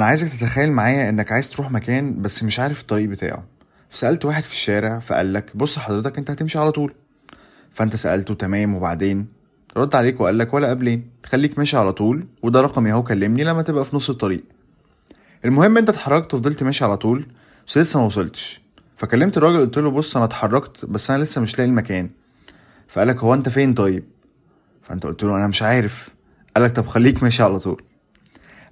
أنا عايزك تتخيل معايا إنك عايز تروح مكان بس مش عارف الطريق بتاعه. فسألت واحد في الشارع فقال لك بص حضرتك أنت هتمشي على طول. فأنت سألته تمام وبعدين؟ رد عليك وقال لك ولا قبلين خليك ماشي على طول وده رقمي أهو كلمني لما تبقى في نص الطريق. المهم أنت اتحركت وفضلت ماشي على طول بس لسه ما وصلتش. فكلمت الراجل قلت له بص أنا اتحركت بس أنا لسه مش لاقي المكان. فقال لك هو أنت فين طيب؟ فأنت قلت له أنا مش عارف. قال لك طب خليك ماشي على طول.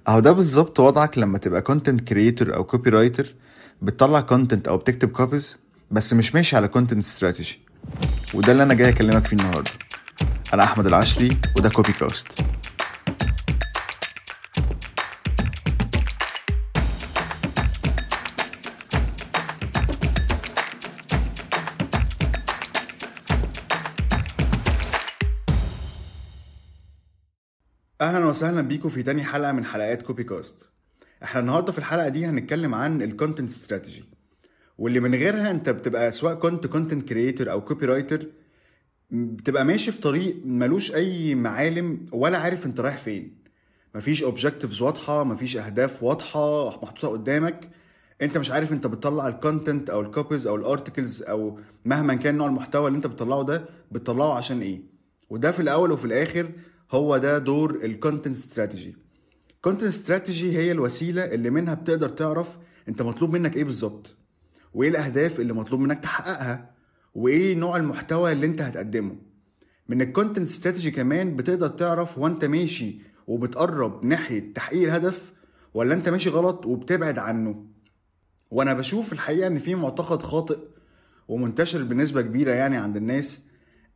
أهو ده بالظبط وضعك لما تبقى content creator أو copywriter بتطلع content أو بتكتب copies بس مش ماشي على content strategy وده اللي أنا جاي أكلمك فيه النهارده. أنا أحمد العشري وده كوبي كاست أهلا وسهلا بيكم في تاني حلقة من حلقات كوبي كاست إحنا النهارده في الحلقة دي هنتكلم عن ال content strategy واللي من غيرها أنت بتبقى سواء كنت content creator أو copywriter بتبقى ماشي في طريق ملوش أي معالم ولا عارف أنت رايح فين. مفيش objectives واضحة مفيش أهداف واضحة محطوطة قدامك. أنت مش عارف أنت بتطلع ال content أو ال copies أو ال articles أو مهما كان نوع المحتوى اللي أنت بتطلعه ده بتطلعه عشان إيه. وده في الأول وفي الآخر هو ده دور ال content strategy ال content strategy هي الوسيلة اللي منها بتقدر تعرف انت مطلوب منك إيه بالظبط وايه الأهداف اللي مطلوب منك تحققها وايه نوع المحتوى اللي انت هتقدمه. من ال content strategy كمان بتقدر تعرف هو انت ماشي وبتقرب ناحية تحقيق الهدف ولا انت ماشي غلط وبتبعد عنه. وأنا بشوف الحقيقة ان في معتقد خاطئ ومنتشر بنسبة كبيرة يعني عند الناس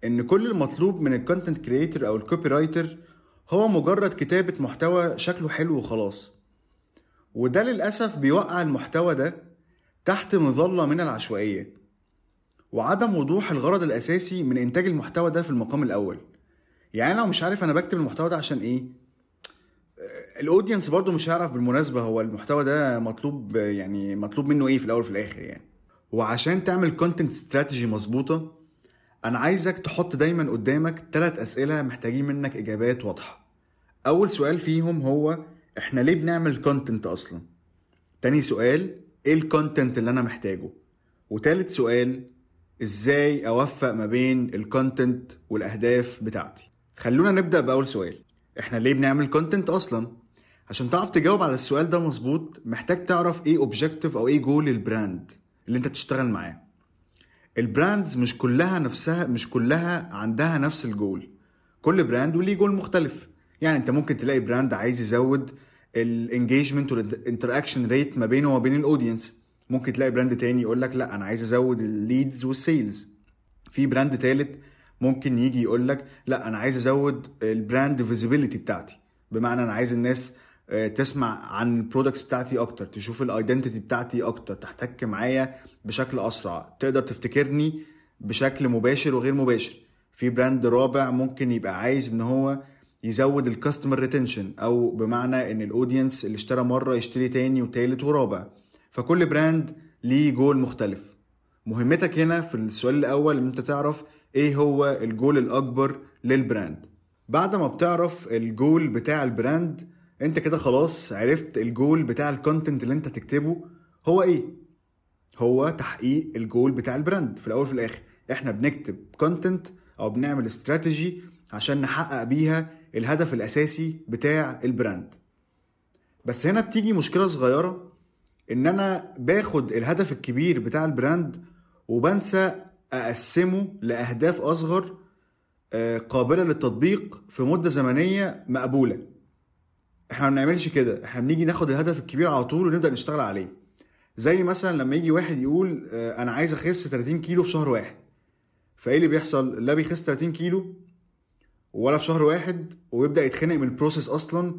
إن كل المطلوب من ال content creator أو ال copywriter هو مجرد كتابة محتوى شكله حلو وخلاص. وده للأسف بيوقع المحتوى ده تحت مظلة من العشوائية وعدم وضوح الغرض الأساسي من إنتاج المحتوى ده في المقام الأول. يعني أنا مش عارف أنا بكتب المحتوى ده عشان إيه؟ ال audience برضو مش هيعرف بالمناسبة هو المحتوى ده مطلوب يعني مطلوب منه إيه في الأول وفي الآخر يعني. وعشان تعمل content strategy مظبوطة أنا عايزك تحط دايما قدامك ثلاث أسئلة محتاجين منك إجابات واضحة. أول سؤال فيهم هو إحنا ليه بنعمل content أصلا؟ تاني سؤال إيه ال content اللي أنا محتاجه؟ وتالت سؤال إزاي أوفق ما بين ال content والأهداف بتاعتي؟ خلونا نبدأ بأول سؤال. إحنا ليه بنعمل content أصلا؟ عشان تعرف تجاوب على السؤال ده مظبوط محتاج تعرف إيه objective أو إيه goal ال brand اللي أنت بتشتغل معاه. ال brands مش كلها نفسها مش كلها عندها نفس الجول. كل brand وليه جول مختلف. يعني انت ممكن تلاقي brand عايز يزود ال engagement وال interaction rate ما بينه وما بين ال audience ممكن تلاقي brand تاني يقول لك لا أنا عايز أزود ال leads وال sales في brand تالت ممكن يجي يقول لك لا أنا عايز أزود ال brand visibility بتاعتي. بمعنى أنا عايز الناس تسمع عن ال products بتاعتي أكتر تشوف ال identity بتاعتي أكتر تحتك معايا بشكل أسرع. تقدر تفتكرني بشكل مباشر وغير مباشر. في brand رابع ممكن يبقى عايز إن هو يزود ال customer retention أو بمعنى إن ال audience اللي اشترى مرة يشتري تاني وتالت ورابع. فكل brand ليه جول مختلف. مهمتك هنا في السؤال الأول إن أنت تعرف إيه هو الجول الأكبر لل brand بعد ما بتعرف الجول بتاع ال brand انت كده خلاص عرفت الجول بتاع ال content اللي انت تكتبه هو إيه؟ هو تحقيق الجول بتاع ال brand في الأول وفي الآخر. إحنا بنكتب content أو بنعمل استراتيجي عشان نحقق بيها الهدف الأساسي بتاع ال brand بس هنا بتيجي مشكلة صغيرة إن أنا باخد الهدف الكبير بتاع ال brand وبنسى أقسمه لأهداف أصغر قابلة للتطبيق في مدة زمنية مقبولة. إحنا ما بنعملش كده. إحنا بنيجي ناخد الهدف الكبير على طول ونبدأ نشتغل عليه. زي مثلا لما يجي واحد يقول أنا عايز أخس 30 كيلو في شهر واحد. فإيه اللي بيحصل؟ لا بيخس 30 كيلو ولا في شهر واحد ويبدأ يتخنق من البروسيس أصلا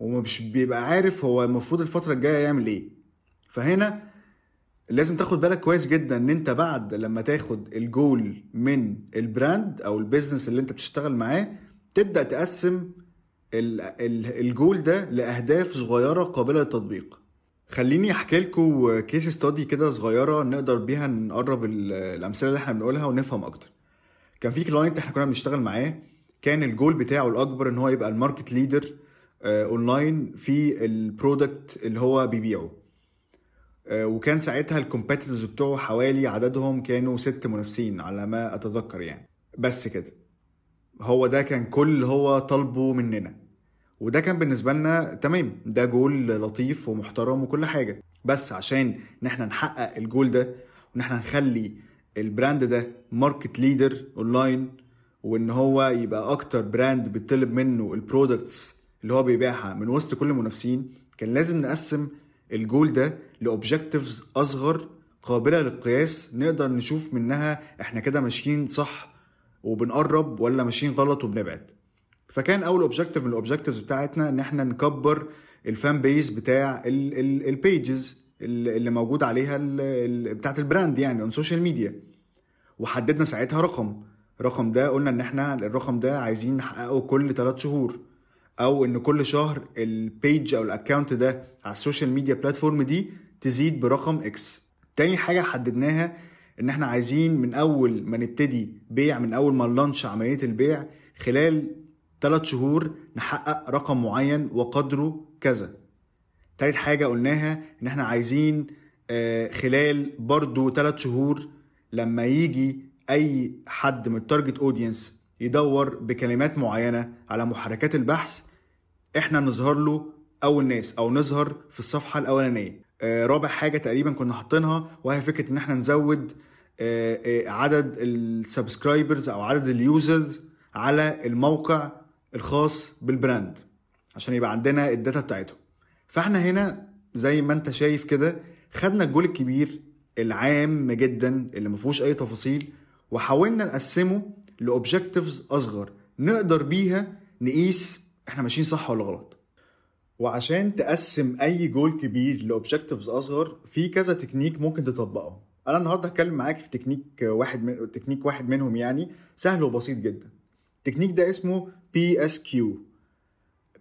ومش بيبقى عارف هو المفروض الفترة الجاية يعمل إيه. فهنا لازم تاخد بالك كويس جدا إن أنت بعد لما تاخد الجول من ال brand أو ال business اللي أنت بتشتغل معاه تبدأ تقسم الجول ده لأهداف صغيرة قابلة للتطبيق. خليني أحكي لكم case study كده صغيرة نقدر بيها نقرب الأمثلة اللي إحنا بنقولها ونفهم أكتر. كان في client إحنا كنا بنشتغل معاه كان الجول بتاعه الأكبر إن هو يبقى ال market leader اونلاين في ال product اللي هو بيبيعه. آه، وكان ساعتها ال competitors بتوعه حوالي عددهم كانوا ست منافسين على ما أتذكر يعني. بس كده. هو ده كان كل اللي هو طالبه مننا. وده كان بالنسبة لنا تمام. ده جول لطيف ومحترم وكل حاجة. بس عشان إن إحنا نحقق الجول ده وإن إحنا نخلي ال brand ده market leader online وإن هو يبقى أكتر brand بيطلب منه ال products اللي هو بيبيعها من وسط كل المنافسين كان لازم نقسم الجول ده ل objectives أصغر قابلة للقياس نقدر نشوف منها إحنا كده ماشيين صح وبنقرب ولا ماشيين غلط وبنبعد. فكان أول objective من ال objectives بتاعتنا إن إحنا نكبر ال fan base بتاع ال pages اللي موجود عليها بتاعت ال brand يعني on social media وحددنا ساعتها رقم. الرقم ده قلنا إن إحنا الرقم ده عايزين نحققه كل 3 شهور. أو إن كل شهر ال page أو ال account ده على ال social media platform دي تزيد برقم X تاني حاجة حددناها إن إحنا عايزين من أول ما نبتدي بيع من أول ما ن launch عملية البيع خلال 3 شهور نحقق رقم معين وقدره كذا. تالت حاجة قلناها إن إحنا عايزين آه، خلال برضو 3 شهور لما يجي أي حد من ال target audience يدور بكلمات معينة على محركات البحث إحنا نظهر له أول ناس أو نظهر في الصفحة الأولانية. رابع حاجة تقريبا كنا حاطينها وهي فكرة إن إحنا نزود آه، آه، عدد ال subscribers أو عدد ال users على الموقع الخاص بال brand عشان يبقى عندنا ال data بتاعتهم. فإحنا هنا زي ما أنت شايف كده خدنا الجول الكبير العام جدا اللي ما فيهوش أي تفاصيل وحاولنا نقسمه ل objectives أصغر نقدر بيها نقيس إحنا ماشيين صح ولا غلط. وعشان تقسم أي جول كبير ل objectives أصغر في كذا تكنيك ممكن تطبقه. أنا النهارده هتكلم معاك في تكنيك واحد من تكنيك واحد منهم يعني سهل وبسيط جدا. التكنيك ده اسمه BSQ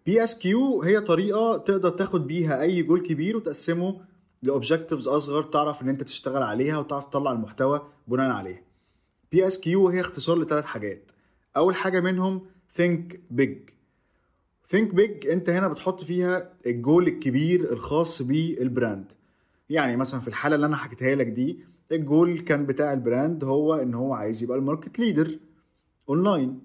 BSQ هي طريقة تقدر تاخد بيها أي جول كبير وتقسمه ل objectives أصغر تعرف إن أنت تشتغل عليها وتعرف تطلع المحتوى بناء عليها BSQ هي اختصار لثلاث حاجات. أول حاجة منهم think big. Think big. انت هنا بتحط فيها الجول الكبير الخاص بال brand. يعني مثلا في الحالة اللي أنا حكيتها لك دي الجول كان بتاع ال brand هو إن هو عايز يبقى ال market leader online.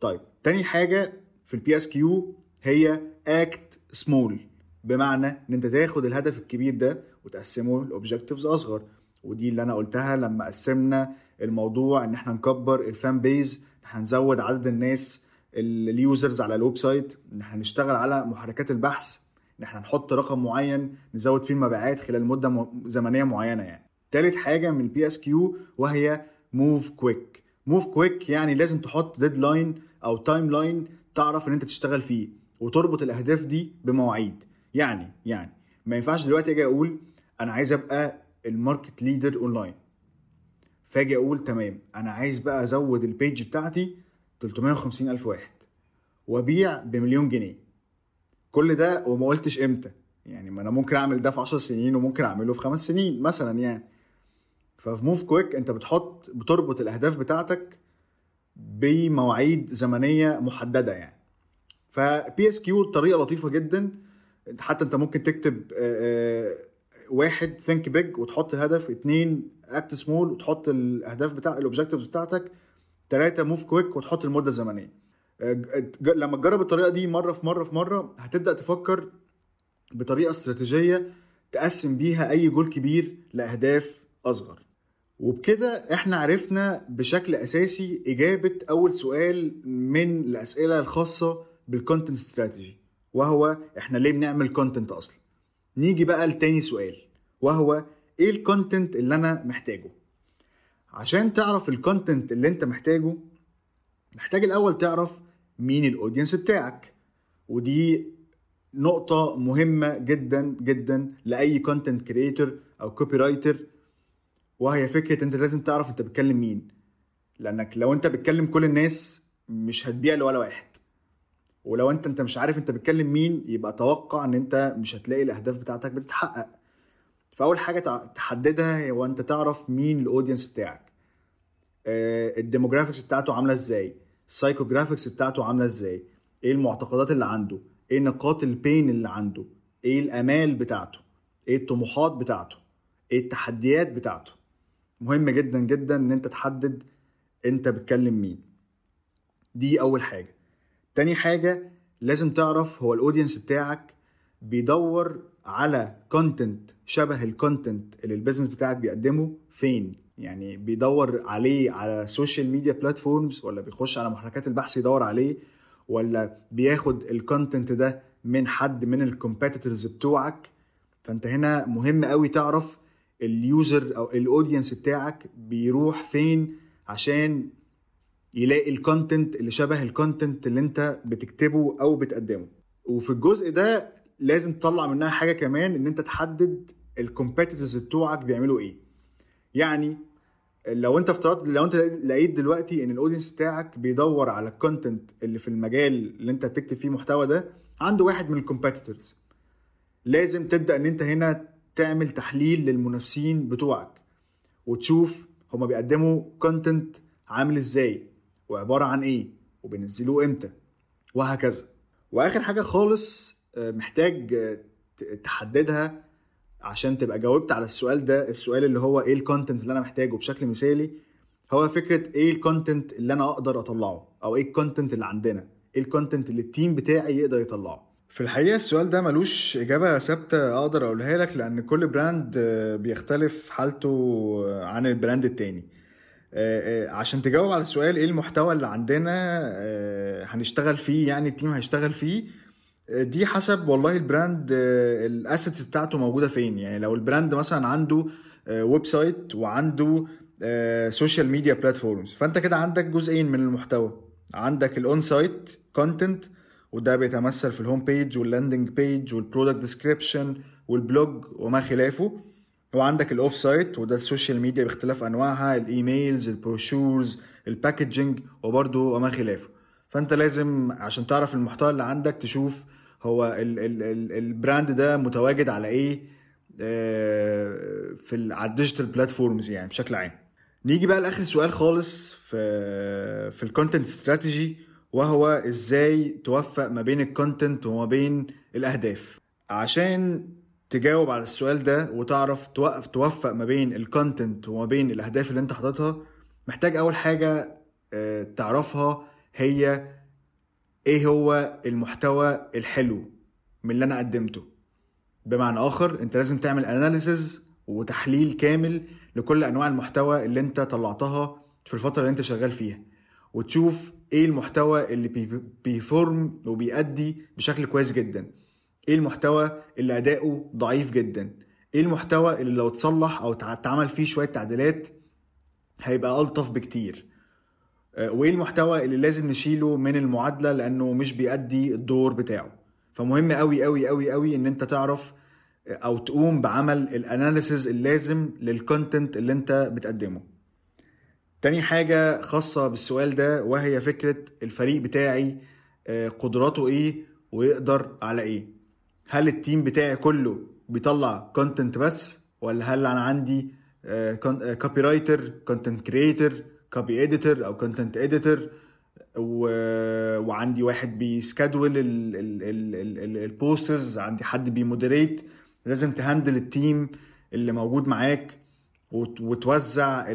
طيب تاني حاجة في ال BSQ هي act small بمعنى إن أنت تاخد الهدف الكبير ده وتقسمه ل objectives أصغر. ودي اللي أنا قلتها لما قسمنا الموضوع إن إحنا نكبر ال fan base إحنا نزود عدد الناس ال users على ال website إن إحنا نشتغل على محركات البحث إن إحنا نحط رقم معين نزود فيه المبيعات خلال مدة زمنية معينة يعني. تالت حاجة من ال BSQ وهي move quick move quick يعني لازم تحط deadline أو timeline تعرف إن أنت تشتغل فيه وتربط الأهداف دي بمواعيد. يعني يعني ما ينفعش دلوقتي أجي أقول أنا عايز أبقى ال market leader online فأجي أقول تمام أنا عايز بقى أزود ال page بتاعتي 350 ألف واحد. وأبيع بمليون جنيه. كل ده وما قلتش إمتى. يعني ما أنا ممكن أعمل ده في 10 سنين وممكن أعمله في خمس سنين مثلا يعني. ففي move quick أنت بتحط بتربط الأهداف بتاعتك بمواعيد زمنية محددة يعني. ف BSQ طريقة لطيفة جدا. حتى أنت ممكن تكتب واحد think big وتحط الهدف. اتنين act small وتحط الأهداف بتاع ال objectives بتاعتك. ثلاثة move quick وتحط المدة الزمنية. آه، ج- لما تجرب الطريقة دي مرة في مرة في مرة هتبدأ تفكر بطريقة استراتيجية تقسم بيها أي جول كبير لأهداف أصغر. وبكده إحنا عرفنا بشكل أساسي إجابة أول سؤال من الأسئلة الخاصة بال content strategy وهو إحنا ليه بنعمل content أصلا؟ نيجي بقى لتاني سؤال وهو إيه ال content اللي أنا محتاجه؟ عشان تعرف ال content اللي انت محتاجه محتاج الأول تعرف مين ال audience بتاعك. ودي نقطة مهمة جدا جدا لأي content creator أو copywriter وهي فكرة أنت لازم تعرف أنت بتكلم مين. لأنك لو أنت بتكلم كل الناس مش هتبيع لولا واحد. ولو أنت أنت مش عارف أنت بتكلم مين يبقى توقع أن أنت مش هتلاقي الأهداف بتاعتك بتتحقق. فأول حاجة تع- تحددها هو أنت تعرف مين ال audience بتاعك. آه، ال demographics بتاعته عاملة إزاي؟ ال psychographics بتاعته عاملة إزاي؟ إيه المعتقدات اللي عنده؟ إيه نقاط ال pain اللي عنده؟ إيه الأمال بتاعته؟ إيه الطموحات بتاعته؟ إيه التحديات بتاعته؟ مهم جدا جدا إن أنت تحدد أنت بتكلم مين. دي أول حاجة. تاني حاجة لازم تعرف هو ال audience بتاعك بيدور على content شبه ال content اللي ال business بتاعك بيقدمه فين؟ يعني بيدور عليه على ال social media platforms ولا بيخش على محركات البحث يدور عليه ولا بياخد ال content ده من حد من ال competitors بتوعك؟ فانت هنا مهم قوي تعرف ال user أو ال audience بتاعك بيروح فين عشان يلاقي ال content اللي شبه ال content اللي انت بتكتبه أو بتقدمه. وفي الجزء ده لازم تطلع منها حاجة كمان إن أنت تحدد ال competitors بتوعك بيعملوا إيه. يعني لو أنت افترضت لو أنت لقيت دلوقتي إن ال audience بتاعك بيدور على ال content اللي في المجال اللي أنت بتكتب فيه محتوى ده عنده واحد من ال competitors لازم تبدأ إن أنت هنا تعمل تحليل للمنافسين بتوعك وتشوف هما بيقدموا content عامل إزاي وعبارة عن إيه وبينزلوه إمتى وهكذا. وآخر حاجة خالص محتاج تحددها عشان تبقى جاوبت على السؤال ده السؤال اللي هو إيه ال content اللي أنا محتاجه بشكل مثالي. هو فكرة إيه ال content اللي أنا أقدر أطلعه أو إيه ال content اللي عندنا إيه ال content اللي ال team بتاعي يقدر يطلعه. في الحقيقة السؤال ده ملوش إجابة ثابتة أقدر أقولها لك لأن كل brand بيختلف حالته عن ال brand التاني. عشان تجاوب على السؤال إيه المحتوى اللي عندنا هنشتغل فيه يعني ال team هيشتغل فيه دي حسب والله ال brand ال assets بتاعته موجودة فين. يعني لو ال brand مثلا عنده website وعنده social media platforms فأنت كده عندك جزئين من المحتوى. عندك ال on-site content وده بيتمثل في الهوم بيج واللاندنج بيج والبرودكت ديسكريبشن والبلوج وما خلافه. وعندك ال off-site وده ال social media باختلاف أنواعها ال emails ال brochures ال packaging وبرده وما خلافه. فأنت لازم عشان تعرف المحتوى اللي عندك تشوف هو ال ال ال ال brand ده متواجد على إيه؟ في على ال digital platforms يعني بشكل عام. نيجي بقى لآخر سؤال خالص في في ال content strategy وهو إزاي توفق ما بين ال content وما بين الأهداف. عشان تجاوب على السؤال ده وتعرف توقف توفق ما بين ال content وما بين الأهداف اللي أنت حاططها محتاج أول حاجة تعرفها هي إيه هو المحتوى الحلو من اللي أنا قدمته؟ بمعنى آخر انت لازم تعمل analysis وتحليل كامل لكل أنواع المحتوى اللي انت طلعتها في الفترة اللي انت شغال فيها وتشوف إيه المحتوى اللي بي perform وبيأدي بشكل كويس جدا. إيه المحتوى اللي أداؤه ضعيف جدا؟ إيه المحتوى اللي لو اتصلح أو اتعمل فيه شوية تعديلات هيبقى ألطف بكتير؟ وإيه المحتوى اللي لازم نشيله من المعادلة؟ لأنه مش بيأدي الدور بتاعه. فمهم قوي قوي قوي قوي إن أنت تعرف أو تقوم بعمل ال analysis اللازم لل content اللي أنت بتقدمه. تاني حاجة خاصة بالسؤال ده وهي فكرة الفريق بتاعي قدراته إيه ويقدر على إيه. هل ال team بتاعي كله بيطلع content بس ولا هل أنا عندي copywriter content creator copy editor أو content editor و... وعندي واحد بي schedule ال posts عندي حد بي moderate لازم ت handle ال team اللي موجود معاك وت... وتوزع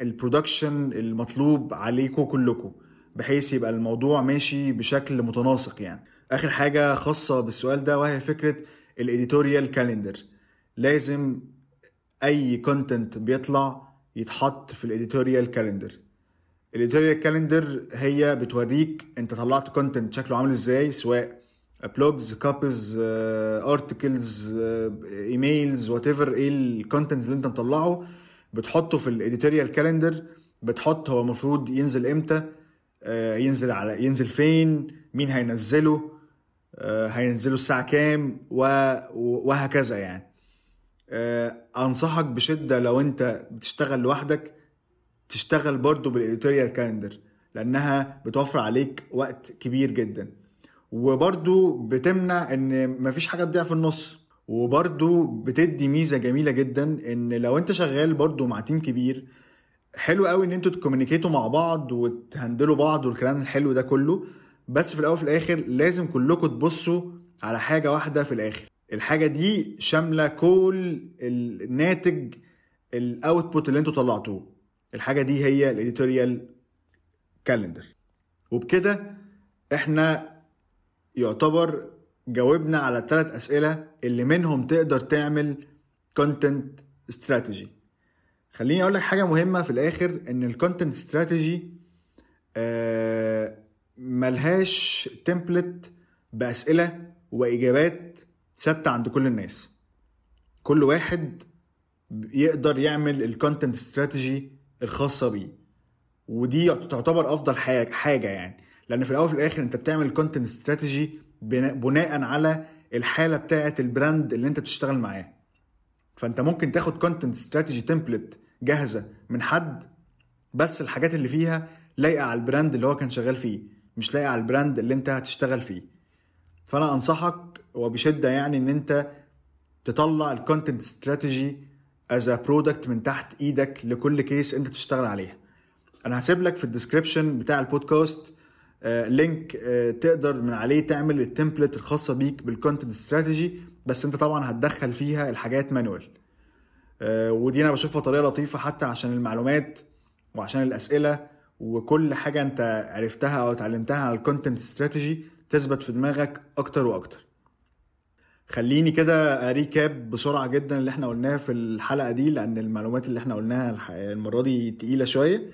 ال production المطلوب عليكم كلكم بحيث يبقى الموضوع ماشي بشكل متناسق يعني. آخر حاجة خاصة بالسؤال ده وهي فكرة ال editorial calendar لازم أي content بيطلع يتحط في ال editorial calendar ال editorial calendar هي بتوريك انت طلعت content شكله عامل إزاي سواء blogs copies articles emails whatever إيه ال content اللي انت مطلعه. بتحطه في ال editorial calendar بتحط هو المفروض ينزل إمتى ينزل على ينزل فين مين هينزله هينزله الساعة كام وهكذا يعني. أنصحك بشدة لو أنت بتشتغل لوحدك تشتغل برضو بال editorial calendar لأنها بتوفر عليك وقت كبير جدا. وبرضو بتمنع إن مفيش حاجة تضيع في النص. وبرضو بتدي ميزة جميلة جدا إن لو أنت شغال برضو مع تيم كبير حلو قوي إن أنتوا تكومينيكيتوا مع بعض وتهندلوا بعض والكلام الحلو ده كله. بس في الأول وفي الآخر لازم كلكم تبصوا على حاجة واحدة في الآخر. الحاجة دي شاملة كل الناتج ال output اللي أنتوا طلعتوه. الحاجة دي هي ال editorial calendar وبكده إحنا يعتبر جاوبنا على الثلاث أسئلة اللي منهم تقدر تعمل content strategy خليني أقول لك حاجة مهمة في الآخر إن ال content strategy ملهاش template بأسئلة وإجابات ثابتة عند كل الناس. كل واحد يقدر يعمل ال content strategy الخاصة بيه. ودي تعتبر أفضل حاجة يعني. لأن في الأول وفي الآخر أنت بتعمل content strategy بناء على الحالة بتاعة ال brand اللي أنت بتشتغل معاه. فأنت ممكن تاخد content strategy template جاهزة من حد بس الحاجات اللي فيها لايقة على ال brand اللي هو كان شغال فيه مش لايقة على ال brand اللي أنت هتشتغل فيه. فأنا أنصحك وبشدة يعني إن أنت تطلع ال content strategy as product من تحت إيدك لكل case أنت تشتغل عليها. أنا هسيب لك في ال description بتاع البودكاست آه link آه تقدر من عليه تعمل ال template الخاصة بيك بال content strategy بس أنت طبعا هتدخل فيها الحاجات manual آه ودي أنا بشوفها طريقة لطيفة حتى عشان المعلومات وعشان الأسئلة وكل حاجة أنت عرفتها أو اتعلمتها على ال content strategy تثبت في دماغك أكتر وأكتر. خليني كده recap بسرعة جدا اللي إحنا قلناه في الحلقة دي لأن المعلومات اللي إحنا قلناها المرة دي تقيلة شوية.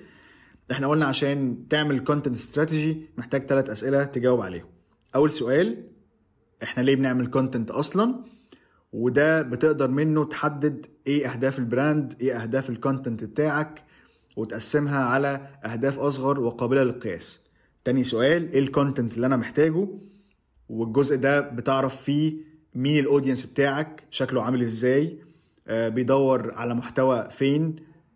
إحنا قلنا عشان تعمل content strategy محتاج ثلاث أسئلة تجاوب عليهم. أول سؤال إحنا ليه بنعمل content أصلا؟ وده بتقدر منه تحدد إيه أهداف ال brand إيه أهداف ال content بتاعك وتقسمها على أهداف أصغر وقابلة للقياس. تاني سؤال إيه ال content اللي أنا محتاجه؟ والجزء ده بتعرف فيه مين ال audience بتاعك شكله عامل إزاي آه بيدور على محتوى فين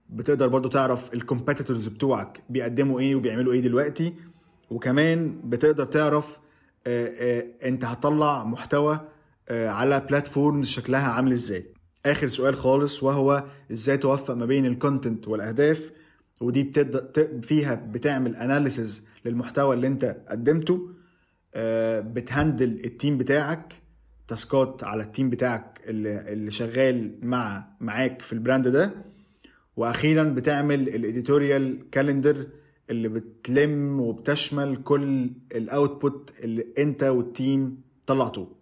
بتقدر برضو تعرف ال competitors بتوعك بيقدموا إيه وبيعملوا إيه دلوقتي وكمان بتقدر تعرف آه آه أنت هتطلع محتوى على platforms شكلها عامل إزاي. آخر سؤال خالص وهو إزاي توفق ما بين ال content والأهداف؟ ودي بتبدا فيها بتعمل analysis للمحتوى اللي انت قدمته بت handle ال team بتاعك task ات على ال team بتاعك اللي, اللي شغال مع معاك في ال brand ده. وأخيرا بتعمل ال editorial calendar اللي بتلم وبتشمل كل ال output اللي انت وال team طلعتوه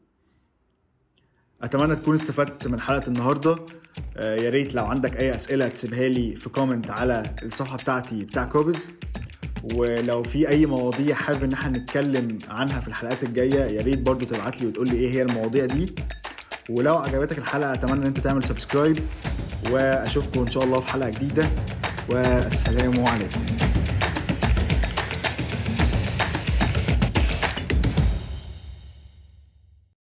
أتمنى تكون استفدت من حلقة النهارده. آه يا ريت لو عندك أي أسئلة تسيبها لي في comment على الصفحة بتاعتي بتاع كوبز. ولو في أي مواضيع حابب إن إحنا نتكلم عنها في الحلقات الجاية يا ريت برضو تبعت لي وتقول لي إيه هي المواضيع دي. ولو عجبتك الحلقة أتمنى إن أنت تعمل subscribe وأشوفكم إن شاء الله في حلقة جديدة. والسلام عليكم.